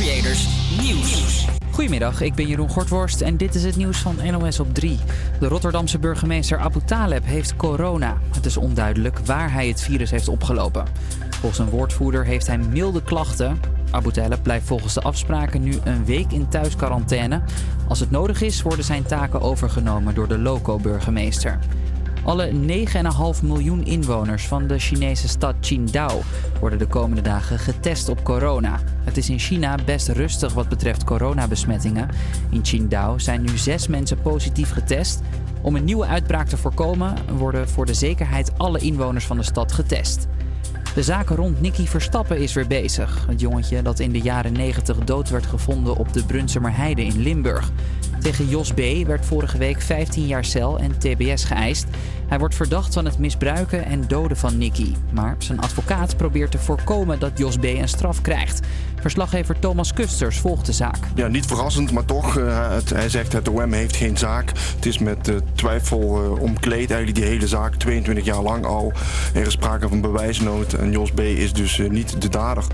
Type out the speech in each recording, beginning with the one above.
Creators Nieuws. Goedemiddag, ik ben Jeroen Gortworst en dit is het nieuws van NOS op 3. De Rotterdamse burgemeester Abu Taleb heeft corona. Het is onduidelijk waar hij het virus heeft opgelopen. Volgens een woordvoerder heeft hij milde klachten. Abu Taleb blijft volgens de afspraken nu een week in thuisquarantaine. Als het nodig is, worden zijn taken overgenomen door de loco-burgemeester. Alle 9,5 miljoen inwoners van de Chinese stad Qingdao worden de komende dagen getest op corona. Het is in China best rustig wat betreft coronabesmettingen. In Qingdao zijn nu zes mensen positief getest. Om een nieuwe uitbraak te voorkomen worden voor de zekerheid alle inwoners van de stad getest. De zaak rond Nicky Verstappen is weer bezig. Het jongetje dat in de jaren 90 dood werd gevonden op de Brunsumer Heide in Limburg. Tegen Jos B. werd vorige week 15 jaar cel en TBS geëist. Hij wordt verdacht van het misbruiken en doden van Nicky. Maar zijn advocaat probeert te voorkomen dat Jos B. een straf krijgt. Verslaggever Thomas Kusters volgt de zaak. Ja, niet verrassend, maar toch. Het, hij zegt het OM heeft geen zaak. Het is met uh, twijfel uh, omkleed, eigenlijk die hele zaak. 22 jaar lang al. Er is sprake van bewijsnood en Jos B. is dus niet de dader.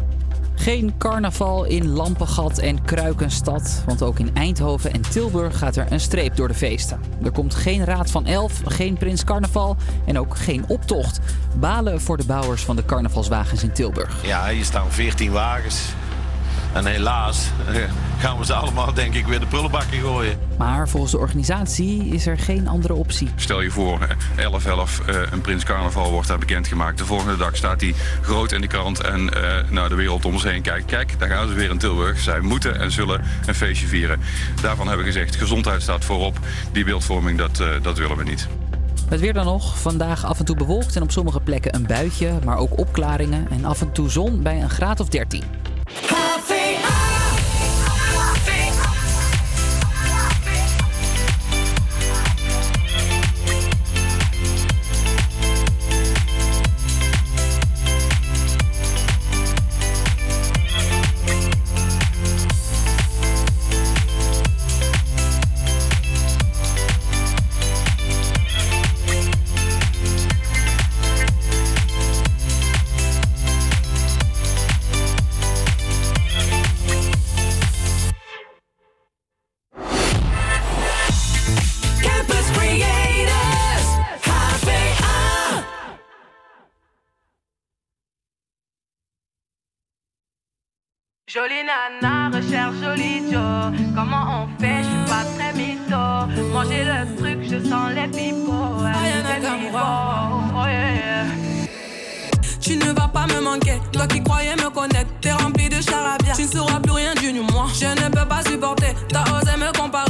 Geen carnaval in Lampengat en Kruikenstad. Want ook in Eindhoven en Tilburg gaat er een streep door de feesten. Er komt geen Raad van Elf, geen Prins Carnaval en ook geen optocht. Balen voor de bouwers van de carnavalswagens in Tilburg. Ja, hier staan 14 wagens. En helaas eh, gaan we ze allemaal, denk ik, weer de prullenbak in gooien. Maar volgens de organisatie is er geen andere optie. Stel je voor, 11-11, uh, een Prins Carnaval wordt daar bekendgemaakt. De volgende dag staat hij groot in de krant en uh, naar de wereld om ons heen kijkt. Kijk, daar gaan ze weer in Tilburg. Zij moeten en zullen een feestje vieren. Daarvan hebben we gezegd, gezondheid staat voorop. Die beeldvorming, dat, uh, dat willen we niet. Het weer dan nog. Vandaag af en toe bewolkt en op sommige plekken een buitje, maar ook opklaringen. En af en toe zon bij een graad of 13. Coffee. Jolie nana, recherche joli Joe. Comment on fait, je suis pas très mytho. Manger le truc, je sens les pipots. Oh, yeah. Tu ne vas pas me manquer, toi qui croyais me connaître, t'es rempli de charabia. Tu ne sauras plus rien du moi. Je ne peux pas supporter, t'as osé me comparer.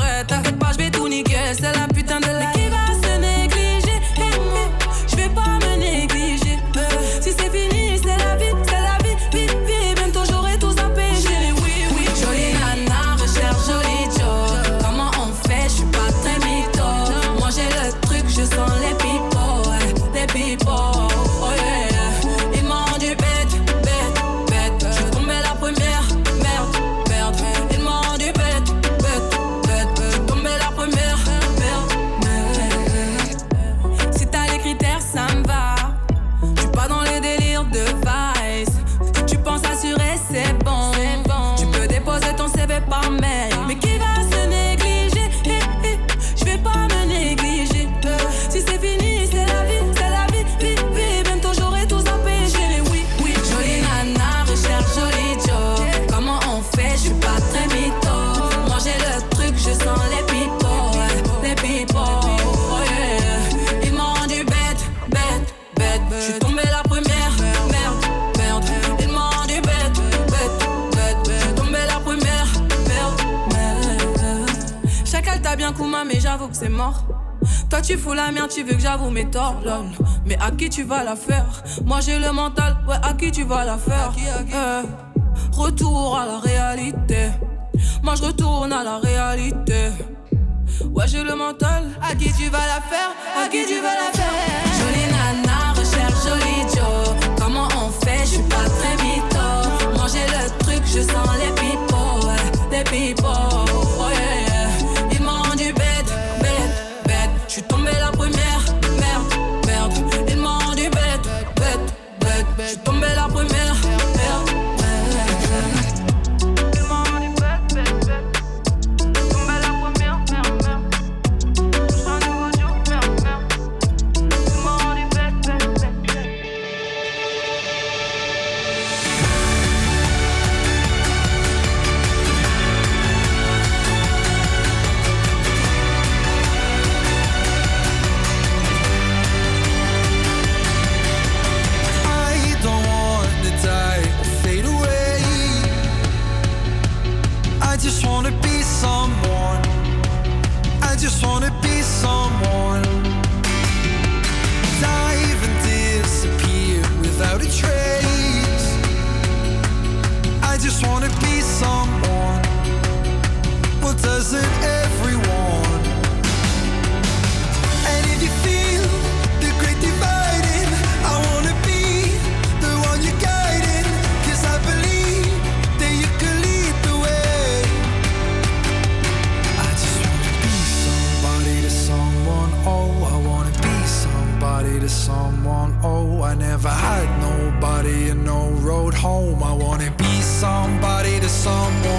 Kuma, mais j'avoue que c'est mort. Toi tu fous la merde, tu veux que j'avoue mes torts, lol. Mais à qui tu vas la faire? Moi j'ai le mental, ouais, à qui tu vas la faire? Eh, Retour à la réalité. Moi je retourne à la réalité. Ouais, j'ai le mental. À qui tu vas la faire? À qui tu vas la faire? Jolie nana, recherche joli Joe. Comment on fait? Je suis pas très mytho. Manger le truc, je sens les pipots, ouais, les pipots. Someone.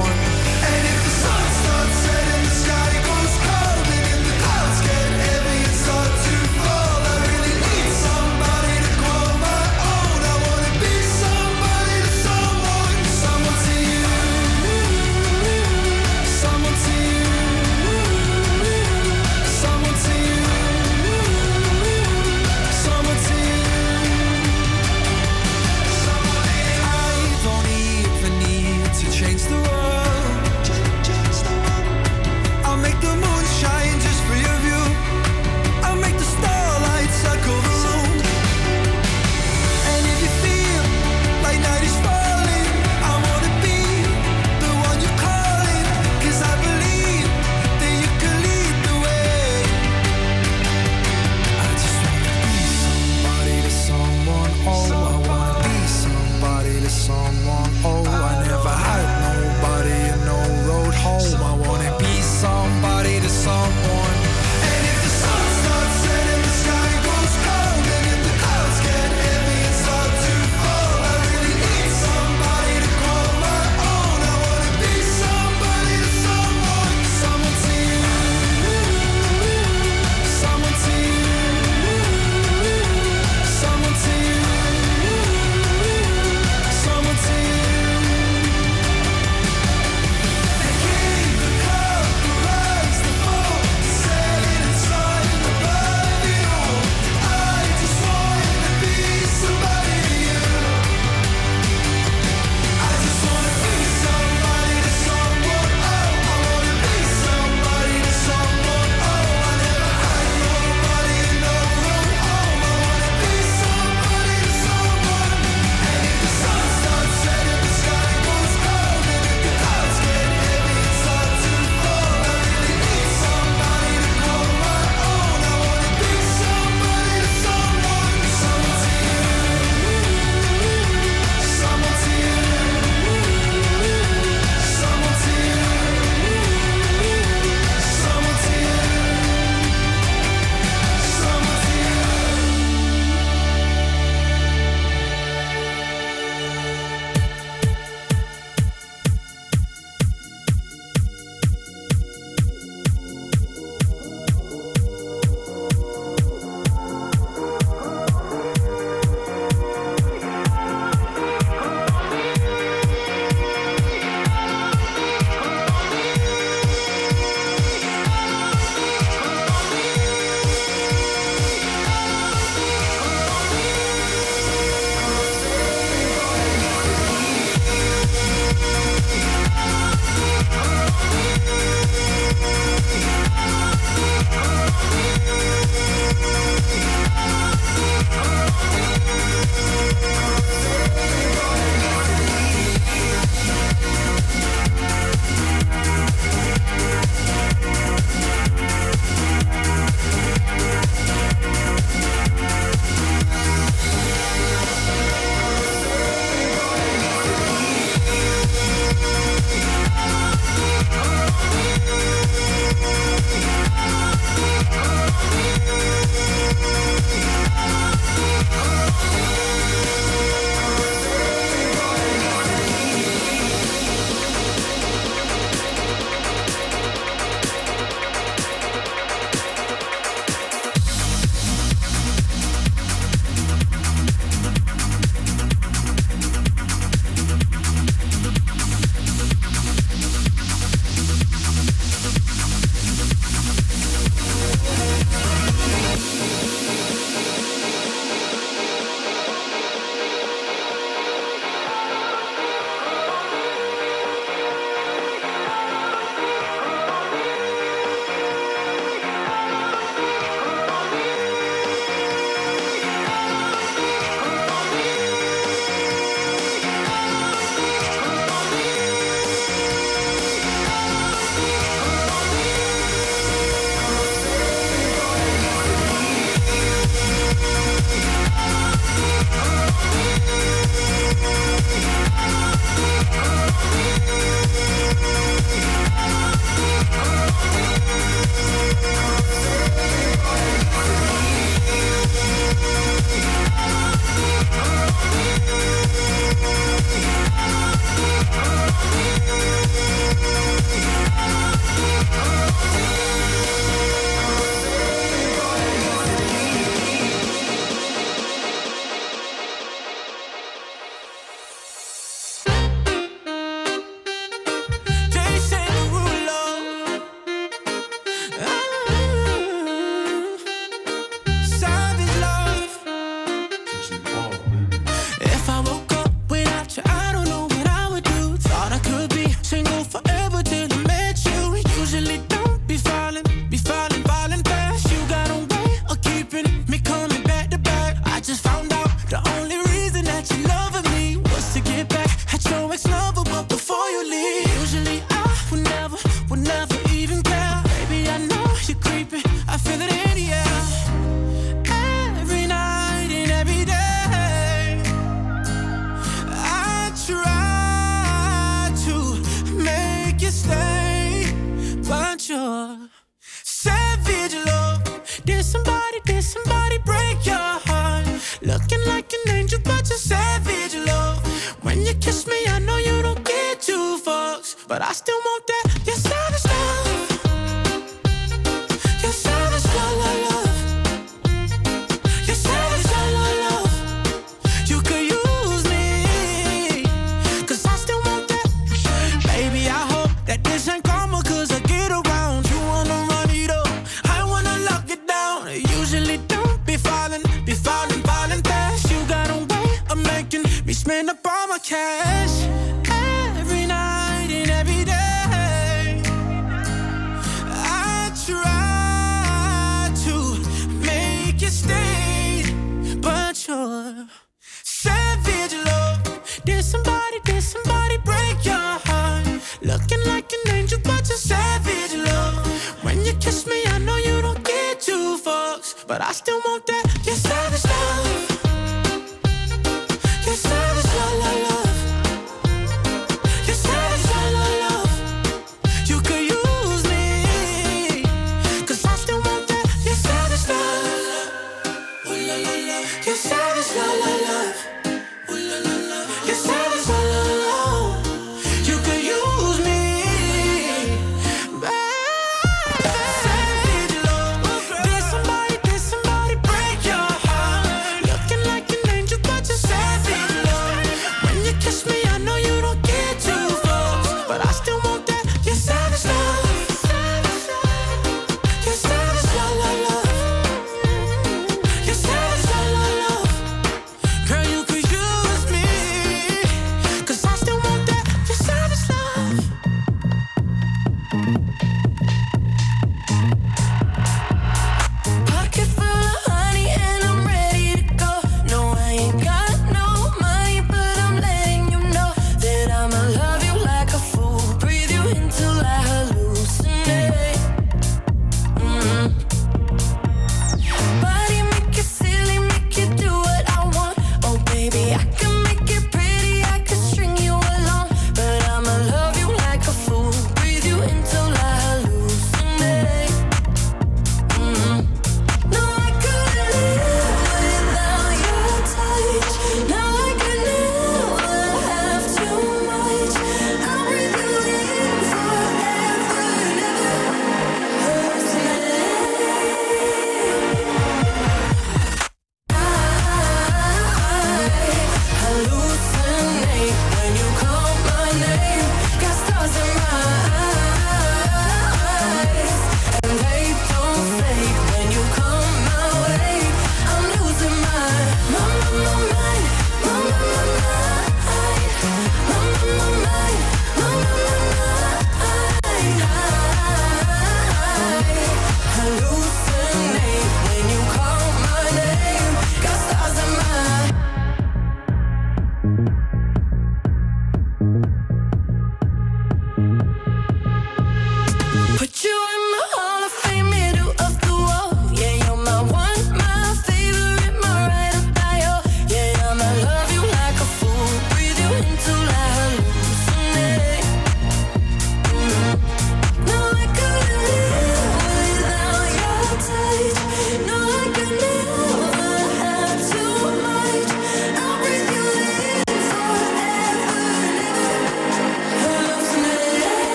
like an angel, but you're savage, love. When you kiss me, I know you don't get two fucks, but I still want that. You're savage.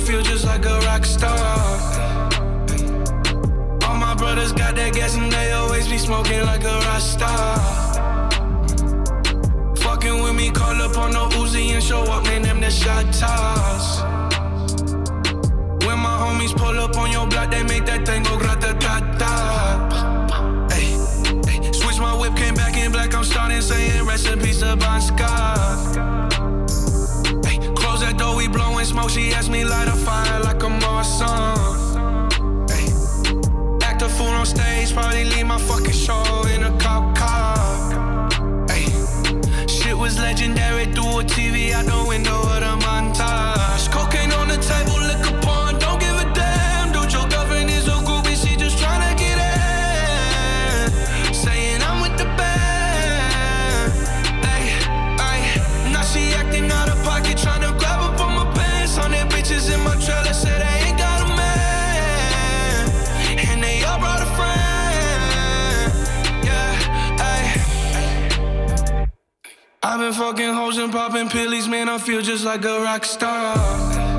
feel just like a rock star. All my brothers got that gas and they always be smoking like a rock star. Fucking with me, call up on no Uzi and show up, man, them the shot toss. When my homies pull up on your block, they make that thing go grata ta ta. Switch my whip, came back in black, I'm starting saying recipes of Bon Scott. Close that door, we blowing smoke, she asked been fucking hoes and popping pills, man. I feel just like a rock star.